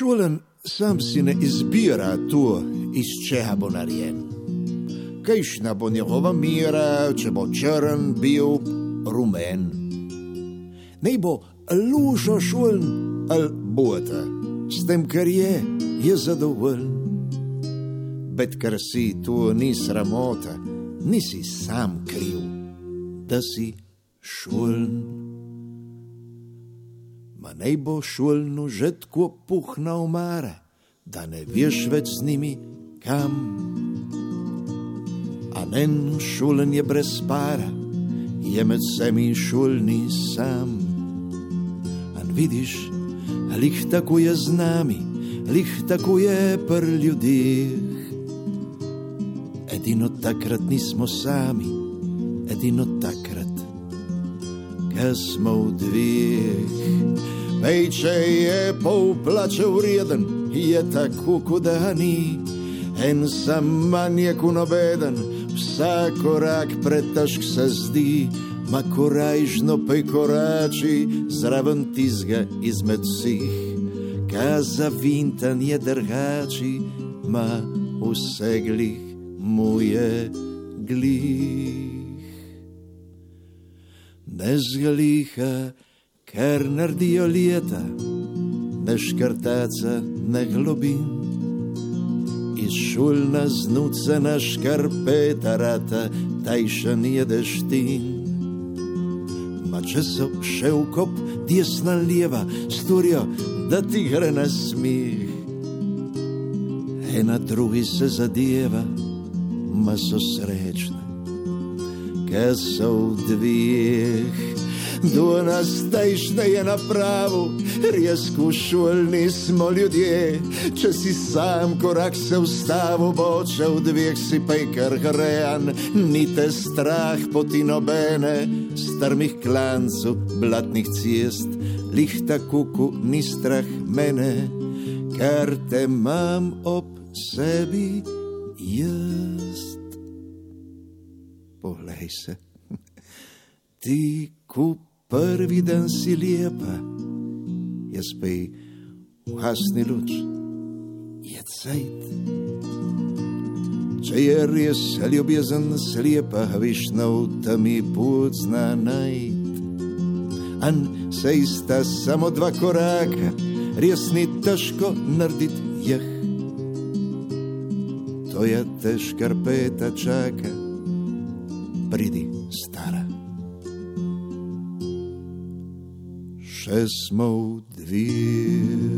Šolen sam si ne izbira to, iz čega bo narejen. Kajšna bo njegova mira, če bo črn bil rumen. Naj bo lužo šolen ali bota, s tem, kar je, je zadovoljen. Bet ker si tu ni sramota, nisi sam kriv, da si šolen. Ma naj bo šolno že tako puhna umara, da ne veš več z njimi kam. A nen šolen je brez para, je med vsemi šolni sam. An vidiš, lih tako je z nami, lih tako je pr ljudeh. Edino takrat nismo sami, edino takrat, smo dveh. Ej, če je pol plače vreden, je tako, kot da ni. En sam manj je kunobeden, vsak korak pretežk se zdi, ma korajžno pej korači, zraven tizga izmed vseh. Kaza vintan je drgači, ma vse glih mu je glih. Ne zgliha, ker naredijo leta, ne škrtaca, ne globin. Iz šulna znuca na škarpeta rata, tajšan je deštin. Ma če so še v kop, desna leva, storijo, da ti gre na smih. Ena drugi se zadeva, ma so srečne, ker so v dveh. Do nas tajšne je na pravu, res kušulni smo ljudje. Če si sam korak se vstavu, bo če v dveh si pa je kar grejan, ni te strah poti nobene, strmih klancu, blatnih cest, lihta kuku ni strah mene, ker te imam ob sebi jaz. Poglej se, ti kup prvi dan si lepa, jaz pa ji uhasni luč, je cajt. Če je res ljubezen slepa, viš na utami put zna najt. An se ista samo dva koraka, res ni težko narediti jih. To je težka peta čaka, pridi stara. še smo v dveh.